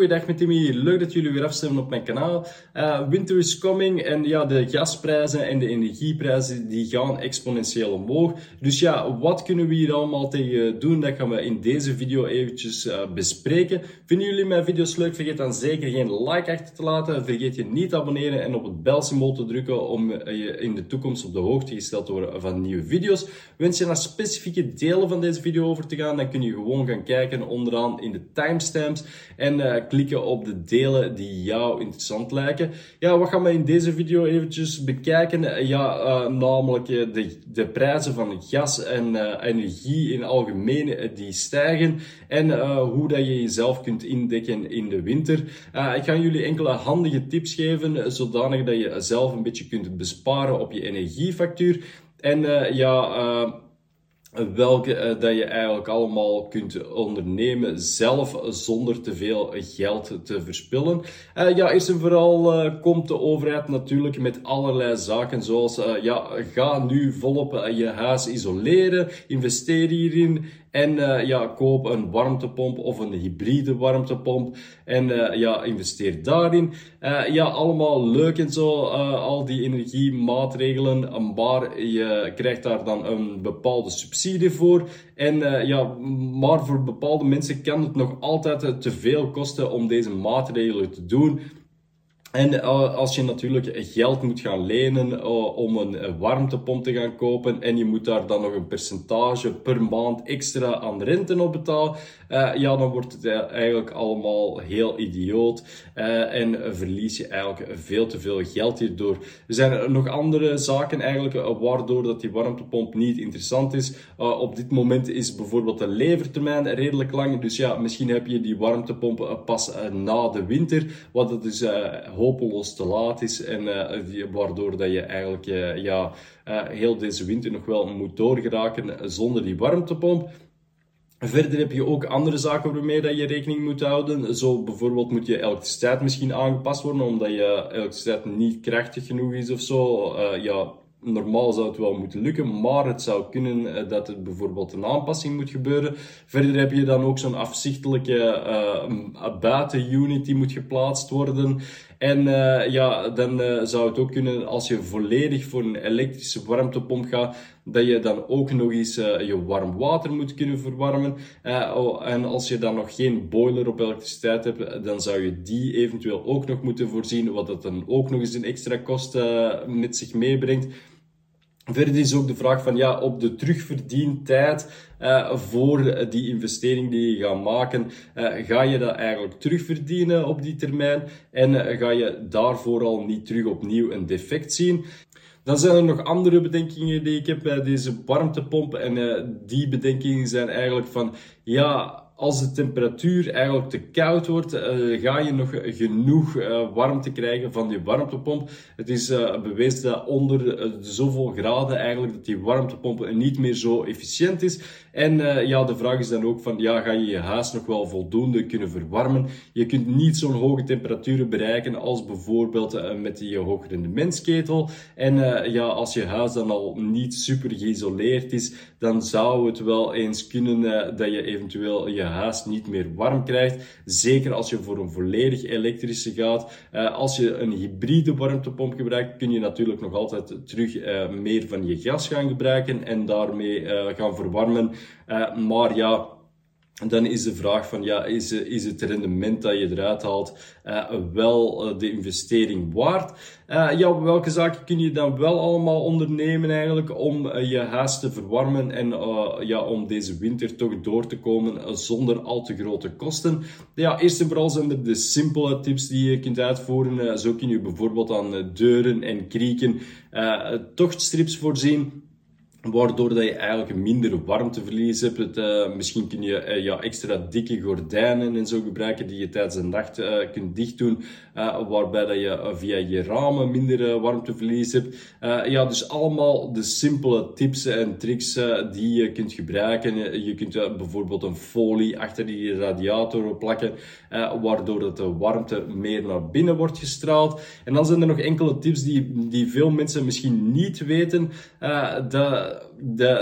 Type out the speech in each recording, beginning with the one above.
goeiedag met Timmy. Leuk dat jullie weer afstemmen op mijn kanaal. Uh, winter is coming en ja, de gasprijzen en de energieprijzen die gaan exponentieel omhoog. Dus ja, wat kunnen we hier allemaal tegen doen? Dat gaan we in deze video eventjes uh, bespreken. Vinden jullie mijn video's leuk? Vergeet dan zeker geen like achter te laten. Vergeet je niet te abonneren en op het belsymbool te drukken om uh, je in de toekomst op de hoogte gesteld te worden van nieuwe video's. Wens je naar specifieke delen van deze video over te gaan, dan kun je gewoon gaan kijken onderaan in de timestamps en uh, klikken op de delen die jou interessant lijken. Ja, wat gaan we in deze video eventjes bekijken? Ja, uh, namelijk de, de prijzen van gas en energie in algemeen die stijgen en hoe dat je jezelf kunt indekken in de winter. ik ga jullie enkele handige tips geven, zodanig dat je zelf een beetje kunt besparen op je energiefactuur. En ja welke uh, dat je eigenlijk allemaal kunt ondernemen zelf zonder te veel geld te verspillen. Uh, ja, eerst en vooral uh, komt de overheid natuurlijk met allerlei zaken zoals ja, ga nu volop je huis isoleren, investeer hierin en uh, ja, koop een warmtepomp of een hybride warmtepomp. En uh, ja, investeer daarin. Uh, ja, allemaal leuk en zo, al die energiemaatregelen. Maar je krijgt daar dan een bepaalde subsidie voor. En ja, maar voor bepaalde mensen kan het nog altijd te veel kosten om deze maatregelen te doen. En uh, als je natuurlijk geld moet gaan lenen uh, om een warmtepomp te gaan kopen en je moet daar dan nog een percentage per maand extra aan rente op betalen, ja, dan wordt het eigenlijk allemaal heel idioot en verlies je eigenlijk veel te veel geld hierdoor. Er zijn nog andere zaken eigenlijk waardoor dat die warmtepomp niet interessant is. op dit moment is bijvoorbeeld de levertermijn redelijk lang, dus ja, misschien heb je die warmtepomp pas na de winter, wat het dus hopeloos te laat is en uh, waardoor dat je eigenlijk uh, ja, uh, heel deze winter nog wel moet doorgeraken zonder die warmtepomp. Verder heb je ook andere zaken waarmee dat je rekening moet houden. Zo bijvoorbeeld moet je elektriciteit misschien aangepast worden, omdat je elektriciteit niet krachtig genoeg is of zo. ja, normaal zou het wel moeten lukken, maar het zou kunnen eh, dat er bijvoorbeeld een aanpassing moet gebeuren. Verder heb je dan ook zo'n afzichtelijke buitenunit die moet geplaatst worden. En uh, ja, dan uh, zou het ook kunnen als je volledig voor een elektrische warmtepomp gaat, dat je dan ook nog eens uh, je warm water moet kunnen verwarmen. Oh, en als je dan nog geen boiler op elektriciteit hebt, dan zou je die eventueel ook nog moeten voorzien, wat dat dan ook nog eens een extra kost met zich meebrengt. Verder is ook de vraag van ja, op de terugverdientijd uh, voor die investering die je gaat maken, uh, ga je dat eigenlijk terugverdienen op die termijn en uh, ga je daarvoor al niet terug opnieuw een defect zien. Dan zijn er nog andere bedenkingen die ik heb bij deze warmtepomp en die bedenkingen zijn eigenlijk van ja, als de temperatuur eigenlijk te koud wordt, uh, ga je nog genoeg uh, warmte krijgen van die warmtepomp. Het is uh, bewezen dat onder zoveel graden eigenlijk dat die warmtepomp niet meer zo efficiënt is. En ja, de vraag is dan ook van, ja, ga je je huis nog wel voldoende kunnen verwarmen? Je kunt niet zo'n hoge temperaturen bereiken als bijvoorbeeld met die hoogrendementsketel. En ja, als je huis dan al niet super geïsoleerd is, dan zou het wel eens kunnen dat je eventueel je huis niet meer warm krijgt. Zeker als je voor een volledig elektrische gaat. Uh, als je een hybride warmtepomp gebruikt, kun je natuurlijk nog altijd terug uh, meer van je gas gaan gebruiken en daarmee uh, gaan verwarmen. maar ja, dan is de vraag van, ja, is, is het rendement dat je eruit haalt uh, wel uh, de investering waard? Uh, ja, welke zaken kun je dan wel allemaal ondernemen eigenlijk om je huis te verwarmen en ja, om deze winter toch door te komen zonder al te grote kosten? Ja, eerst en vooral zijn er de simpele tips die je kunt uitvoeren. zo kun je bijvoorbeeld aan deuren en krieken tochtstrips voorzien Waardoor dat je eigenlijk minder warmteverlies hebt. Uh, misschien kun je uh, ja, extra dikke gordijnen en zo gebruiken die je tijdens de nacht uh, kunt dichtdoen. waarbij dat je via je ramen minder warmteverlies hebt. ja, dus allemaal de simpele tips en tricks die je kunt gebruiken. Je kunt bijvoorbeeld een folie achter die radiator plakken. waardoor dat de warmte meer naar binnen wordt gestraald. En dan zijn er nog enkele tips die, die veel mensen misschien niet weten. dat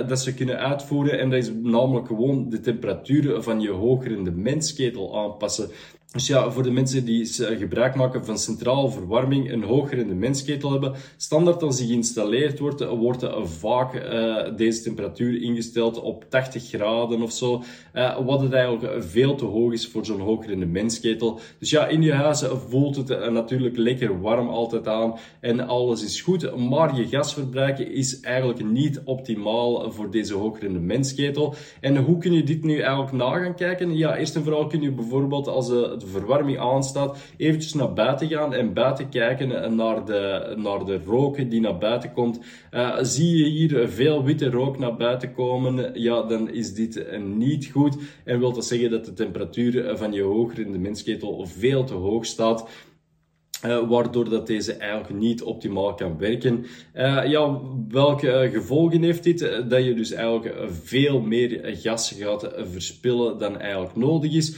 dat ze kunnen uitvoeren. En dat is namelijk gewoon de temperatuur van je hoogrendementsketel aanpassen. Dus ja, voor de mensen die gebruik maken van centrale verwarming, een hoog rendementsketel hebben, standaard als die geïnstalleerd wordt, wordt vaak uh, deze temperatuur ingesteld op 80 graden of zo. Wat het eigenlijk veel te hoog is voor zo'n hoog rendementsketel. Dus ja, in je huis voelt het natuurlijk lekker warm altijd aan en alles is goed. Maar je gasverbruik is eigenlijk niet optimaal voor deze hoog rendementsketel. En hoe kun je dit nu eigenlijk na gaan kijken? Ja, eerst en vooral kun je bijvoorbeeld als de verwarming aanstaat, eventjes naar buiten gaan en buiten kijken naar de, naar de rook die naar buiten komt. Uh, zie je hier veel witte rook naar buiten komen, ja, dan is dit niet goed. En wil dat zeggen dat de temperatuur van je hoogrendementsketel veel te hoog staat. Uh, waardoor dat deze eigenlijk niet optimaal kan werken. Uh, ja, welke uh, gevolgen heeft dit? dat je dus eigenlijk veel meer gas gaat verspillen dan eigenlijk nodig is.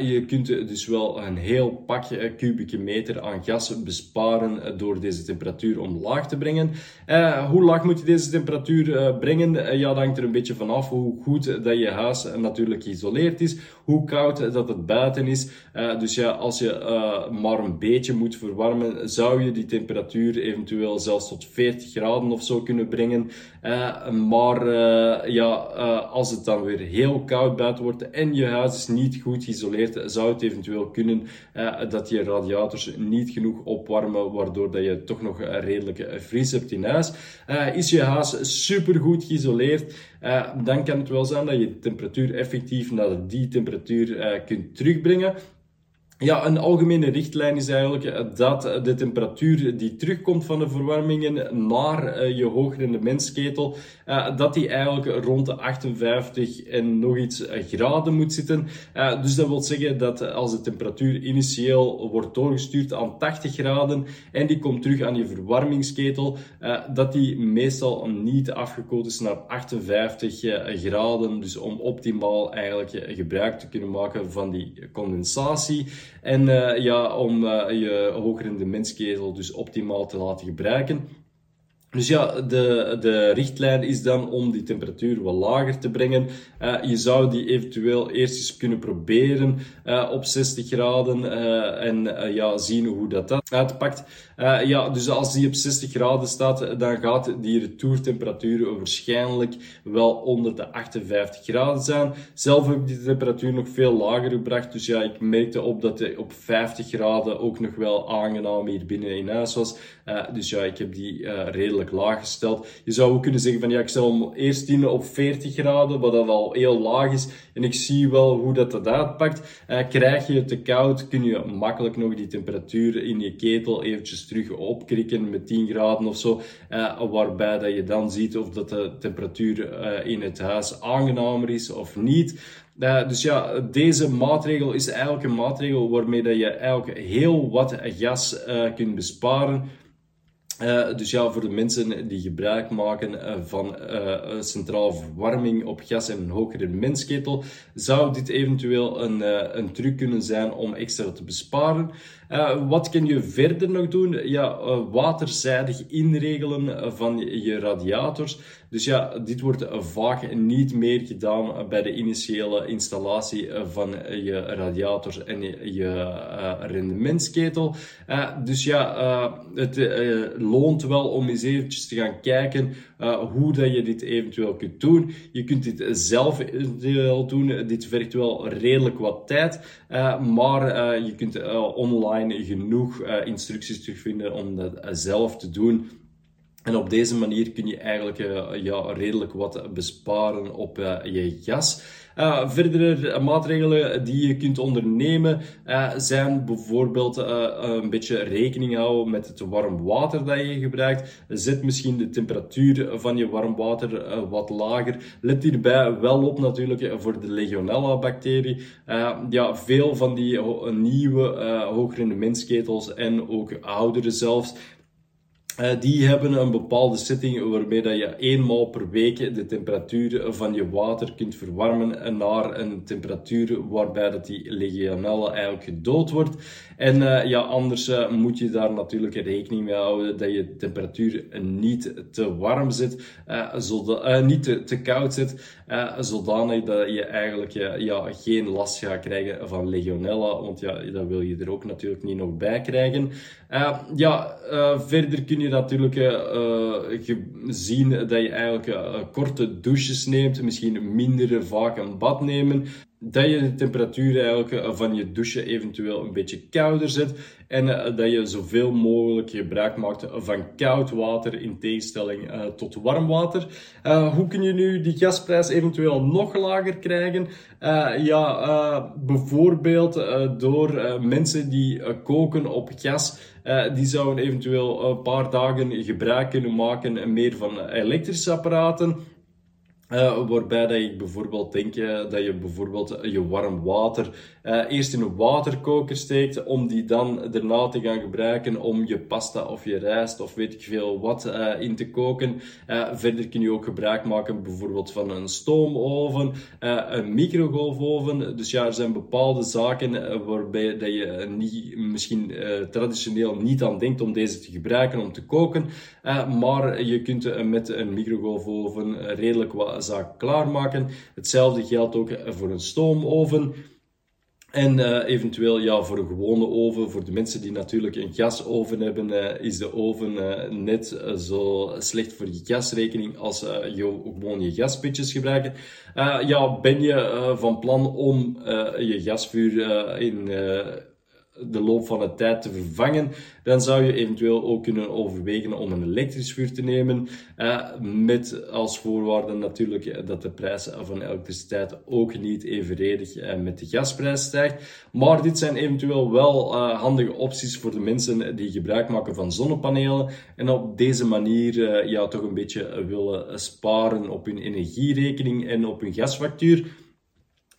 je kunt dus wel een heel pak kubieke meter aan gas besparen door deze temperatuur omlaag te brengen. hoe laag moet je deze temperatuur brengen? ja, dat hangt er een beetje vanaf hoe goed dat je huis natuurlijk geïsoleerd is, hoe koud dat het buiten is. dus ja, als je maar een beetje moet verwarmen, zou je die temperatuur eventueel zelfs tot 40 graden of zo kunnen brengen. Uh, maar uh, ja, uh, als het dan weer heel koud buiten wordt en je huis is niet goed geïsoleerd, zou het eventueel kunnen dat je radiators niet genoeg opwarmen, waardoor dat je toch nog redelijk vries hebt in huis. is je huis super goed geïsoleerd, dan kan het wel zijn dat je de temperatuur effectief naar die temperatuur kunt terugbrengen. Ja, een algemene richtlijn is eigenlijk dat de temperatuur die terugkomt van de verwarmingen naar eh, je hoogrendementsketel, dat die eigenlijk rond de 58 en nog iets graden moet zitten. Dus dat wil zeggen dat als de temperatuur initieel wordt doorgestuurd aan 80 graden en die komt terug aan je verwarmingsketel, dat die meestal niet afgekoeld is naar 58 graden. Dus om optimaal eigenlijk gebruik te kunnen maken van die condensatie. En uh, ja, om uh, je hoogrendementsketel dus optimaal te laten gebruiken. Dus ja, de, de richtlijn is dan om die temperatuur wat lager te brengen. Uh, je zou die eventueel eerst eens kunnen proberen uh, op 60 graden uh, en ja, zien hoe dat, dat uitpakt. ja, dus als die op 60 graden staat, dan gaat die retourtemperatuur waarschijnlijk wel onder de 58 graden zijn. Zelf heb ik die temperatuur nog veel lager gebracht, dus ja, ik merkte op dat hij op 50 graden ook nog wel aangenaam hier binnen in huis was. dus ja, ik heb die redelijk laag gesteld. Je zou ook kunnen zeggen van ja, ik stel hem eerst in op 40 graden, wat dat al heel laag is. En ik zie wel hoe dat, dat uitpakt. Uh, krijg je het te koud, kun je makkelijk nog die temperatuur in je ketel eventjes terug opkrikken met 10 graden of zo. Uh, waarbij dat je dan ziet of dat de temperatuur uh, in het huis aangenamer is of niet. Uh, dus ja, deze maatregel is eigenlijk een maatregel waarmee dat je eigenlijk heel wat gas kunt besparen. Uh, dus ja, voor de mensen die gebruik maken uh, van uh, centrale verwarming op gas en een hogere mensketel, zou dit eventueel een, een truc kunnen zijn om extra te besparen. wat kun je verder nog doen? Ja, waterzijdig inregelen van je radiators. Dus ja, dit wordt vaak niet meer gedaan bij de initiële installatie van je radiator en je, je rendementsketel. dus ja, het loont wel om eens eventjes te gaan kijken hoe dat je dit eventueel kunt doen. Je kunt dit zelf doen. Dit vergt wel redelijk wat tijd, maar je kunt online genoeg instructies terugvinden om dat zelf te doen. En op deze manier kun je eigenlijk ja, redelijk wat besparen op je gas. Uh, verdere maatregelen die je kunt ondernemen zijn bijvoorbeeld een beetje rekening houden met het warm water dat je gebruikt. Zet misschien de temperatuur van je warm water wat lager. Let hierbij wel op natuurlijk voor de Legionella-bacterie. ja, veel van die nieuwe uh, hoogrendementsketels en ook oudere zelfs Uh, die hebben een bepaalde setting waarmee dat je eenmaal per week de temperatuur van je water kunt verwarmen naar een temperatuur waarbij dat die legionella eigenlijk gedood wordt. En uh, ja, anders uh, moet je daar natuurlijk rekening mee houden dat je temperatuur niet te warm zit, niet te, koud zit, zodanig dat je eigenlijk ja, geen last gaat krijgen van legionella, want ja, dat wil je er ook natuurlijk niet nog bij krijgen. ja, verder kun je natuurlijk uh, zien dat je eigenlijk uh, korte douches neemt, misschien minder vaak een bad nemen dat je de temperatuur eigenlijk eh, van je douche eventueel een beetje kouder zet en eh, dat je zoveel mogelijk gebruik maakt van koud water in tegenstelling uh, tot warm water. Hoe kun je nu die gasprijs eventueel nog lager krijgen? ja, bijvoorbeeld door mensen die koken op gas. die zouden eventueel een paar dagen gebruik kunnen maken meer van elektrische apparaten. Uh, waarbij dat ik bijvoorbeeld denk uh, dat je bijvoorbeeld je warm water uh, eerst in een waterkoker steekt, om die dan daarna te gaan gebruiken om je pasta of je rijst of weet ik veel wat in te koken. verder kun je ook gebruik maken bijvoorbeeld van een stoomoven, een microgolfoven. Dus ja, er zijn bepaalde zaken waarbij dat je niet, misschien traditioneel niet aan denkt om deze te gebruiken om te koken. maar je kunt met een microgolfoven redelijk wat zaak klaarmaken. Hetzelfde geldt ook voor een stoomoven. En uh, eventueel ja, voor een gewone oven, voor de mensen die natuurlijk een gasoven hebben, uh, is de oven net zo slecht voor je gasrekening als je gewoon je gaspitjes gebruiken. ja, ben je van plan om je gasvuur in de loop van de tijd te vervangen, dan zou je eventueel ook kunnen overwegen om een elektrisch vuur te nemen. Uh, met als voorwaarde natuurlijk dat de prijs van elektriciteit ook niet evenredig uh, met de gasprijs stijgt. Maar dit zijn eventueel wel uh, handige opties voor de mensen die gebruik maken van zonnepanelen en op deze manier ja, toch een beetje willen sparen op hun energierekening en op hun gasfactuur.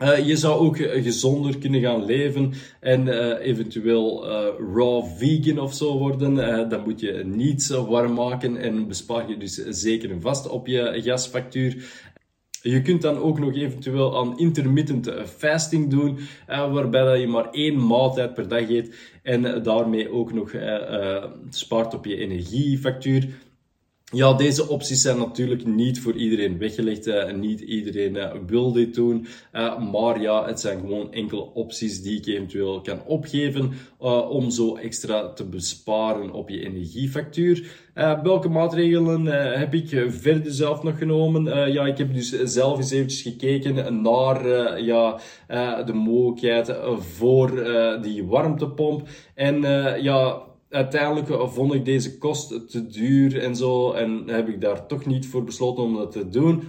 Uh, je zou ook gezonder kunnen gaan leven en uh, eventueel raw vegan of zo worden. dan moet je niet warm maken en bespaar je dus zeker en vast op je gasfactuur. Je kunt dan ook nog eventueel aan intermittent fasting doen, waarbij je maar één maaltijd per dag eet en daarmee ook nog spaart op je energiefactuur. Ja, deze opties zijn natuurlijk niet voor iedereen weggelegd. en niet iedereen uh, wil dit doen. Uh, maar ja, het zijn gewoon enkele opties die ik eventueel kan opgeven om zo extra te besparen op je energiefactuur. welke maatregelen heb ik verder zelf nog genomen? ja, ik heb dus zelf eens eventjes gekeken naar ja, de mogelijkheid voor die warmtepomp. En ja, uiteindelijk vond ik deze kost te duur en zo. En heb ik daar toch niet voor besloten om dat te doen.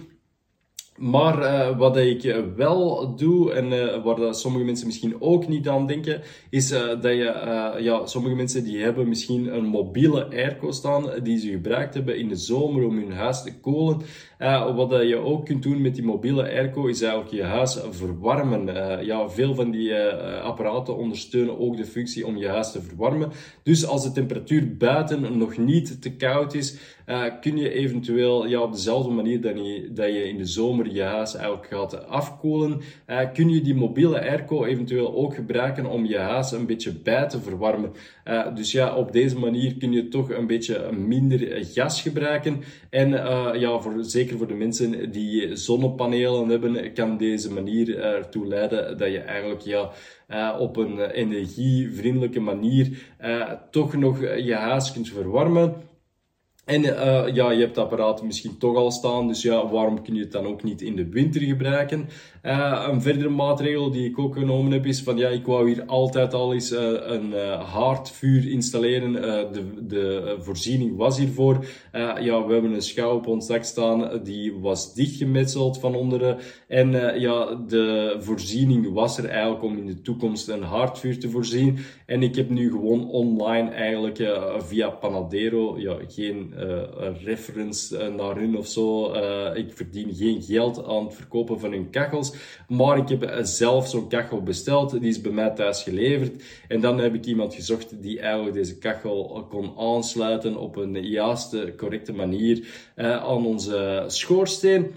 Maar uh, wat ik wel doe, en uh, waar sommige mensen misschien ook niet aan denken, is dat je, ja, sommige mensen die hebben misschien een mobiele airco staan, die ze gebruikt hebben in de zomer om hun huis te koelen. wat je ook kunt doen met die mobiele airco, is eigenlijk je huis verwarmen. ja, veel van die apparaten ondersteunen ook de functie om je huis te verwarmen. Dus als de temperatuur buiten nog niet te koud is, kun je eventueel ja, op dezelfde manier dat je in de zomer je huis eigenlijk gaat afkoelen, uh, kun je die mobiele airco eventueel ook gebruiken om je huis een beetje bij te verwarmen. Uh, dus ja, op deze manier kun je toch een beetje minder gas gebruiken. En uh, ja, voor, zeker voor de mensen die zonnepanelen hebben, kan deze manier ertoe leiden dat je eigenlijk ja, op een energievriendelijke manier toch nog je huis kunt verwarmen. En uh, ja, je hebt het apparaat misschien toch al staan, dus ja, waarom kun je het dan ook niet in de winter gebruiken? Uh, een verdere maatregel die ik ook genomen heb is van ja, ik wou hier altijd al eens uh, een haardvuur installeren. de, de voorziening was hiervoor. ja, we hebben een schouw op ons dak staan, die was dichtgemetseld van onderen. En ja, de voorziening was er eigenlijk om in de toekomst een haardvuur te voorzien. En ik heb nu gewoon online eigenlijk via Panadero, ja, geen een reference naar hun of zo. ik verdien geen geld aan het verkopen van hun kachels. Maar ik heb zelf zo'n kachel besteld. Die is bij mij thuis geleverd. En dan heb ik iemand gezocht die eigenlijk deze kachel kon aansluiten op een juiste, correcte manier aan onze schoorsteen.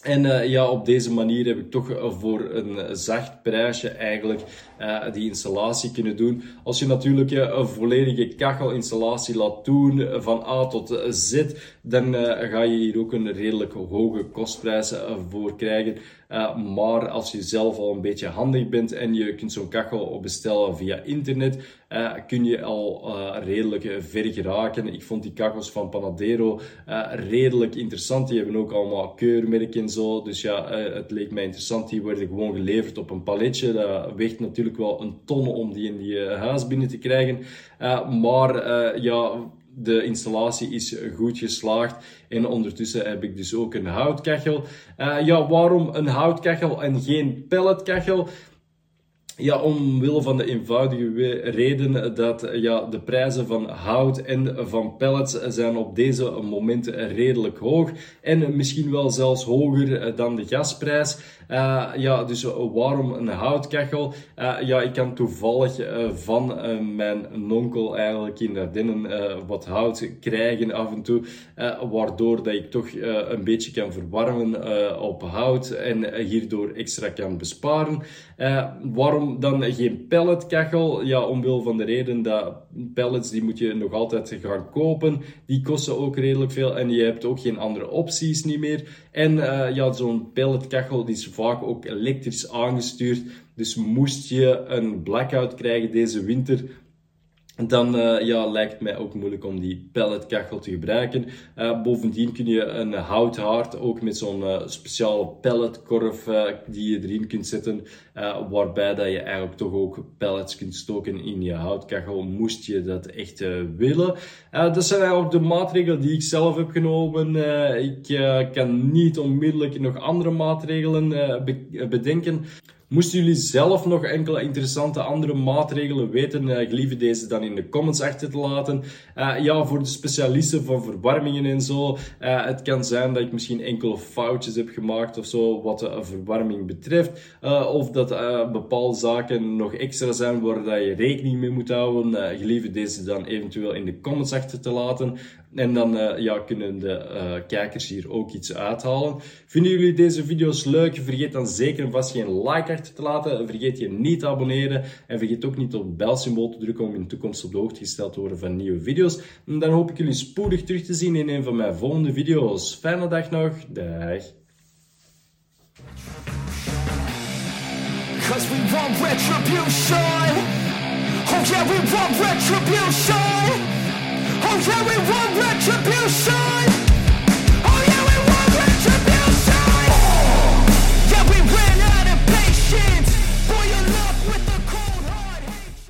En uh, ja, op deze manier heb ik toch uh, voor een zacht prijsje eigenlijk uh, die installatie kunnen doen. Als je natuurlijk een volledige kachelinstallatie laat doen van A tot Z, dan ga je hier ook een redelijk hoge kostprijs voor krijgen. Uh, maar als je zelf al een beetje handig bent en je kunt zo'n kachel bestellen via internet, uh, kun je al uh, redelijk ver geraken. Ik vond die kachels van Panadero redelijk interessant. Die hebben ook allemaal keurmerken en zo. Dus ja, het leek mij interessant. Die worden gewoon geleverd op een paletje. Dat weegt natuurlijk wel een ton om die in die huis binnen te krijgen. maar ja de installatie is goed geslaagd. En ondertussen heb ik dus ook een houtkachel. Uh, ja, waarom een houtkachel en geen pelletkachel? Ja, omwille van de eenvoudige reden dat ja, de prijzen van hout en van pellets zijn op deze momenten redelijk hoog. En misschien wel zelfs hoger dan de gasprijs. Uh, ja, dus waarom een houtkachel? Uh, ja, ik kan toevallig van mijn nonkel eigenlijk in Ardennen wat hout krijgen af en toe. waardoor dat ik toch een beetje kan verwarmen op hout en hierdoor extra kan besparen. waarom dan geen pelletkachel? Ja, omwille van de reden dat pellets die moet je nog altijd gaan kopen. Die kosten ook redelijk veel en je hebt ook geen andere opties niet meer. En ja, zo'n pelletkachel die is vaak ook elektrisch aangestuurd. Dus moest je een blackout krijgen deze winter, dan uh, ja, lijkt het mij ook moeilijk om die pelletkachel te gebruiken. Uh, bovendien kun je een houthaard ook met zo'n uh, speciale pelletkorf die je erin kunt zetten, waarbij dat je eigenlijk toch ook pellets kunt stoken in je houtkachel, moest je dat echt willen. dat zijn eigenlijk de maatregelen die ik zelf heb genomen. ik kan niet onmiddellijk nog andere maatregelen bedenken. Moesten jullie zelf nog enkele interessante andere maatregelen weten, gelieve deze dan in de comments achter te laten. Uh, ja, voor de specialisten van verwarmingen en zo. Uh, het kan zijn dat ik misschien enkele foutjes heb gemaakt of zo wat de verwarming betreft. of dat bepaalde zaken nog extra zijn waar dat je rekening mee moet houden. gelieve deze dan eventueel in de comments achter te laten. En dan uh, ja, kunnen de uh, kijkers hier ook iets uithalen. Vinden jullie deze video's leuk? Vergeet dan zeker en vast geen like achter te laten. Vergeet je niet te abonneren. En vergeet ook niet op het belsymbool te drukken om in de toekomst op de hoogte gesteld te worden van nieuwe video's. En dan hoop ik jullie spoedig terug te zien in een van mijn volgende video's. Fijne dag nog. Dag. Yeah, we want retribution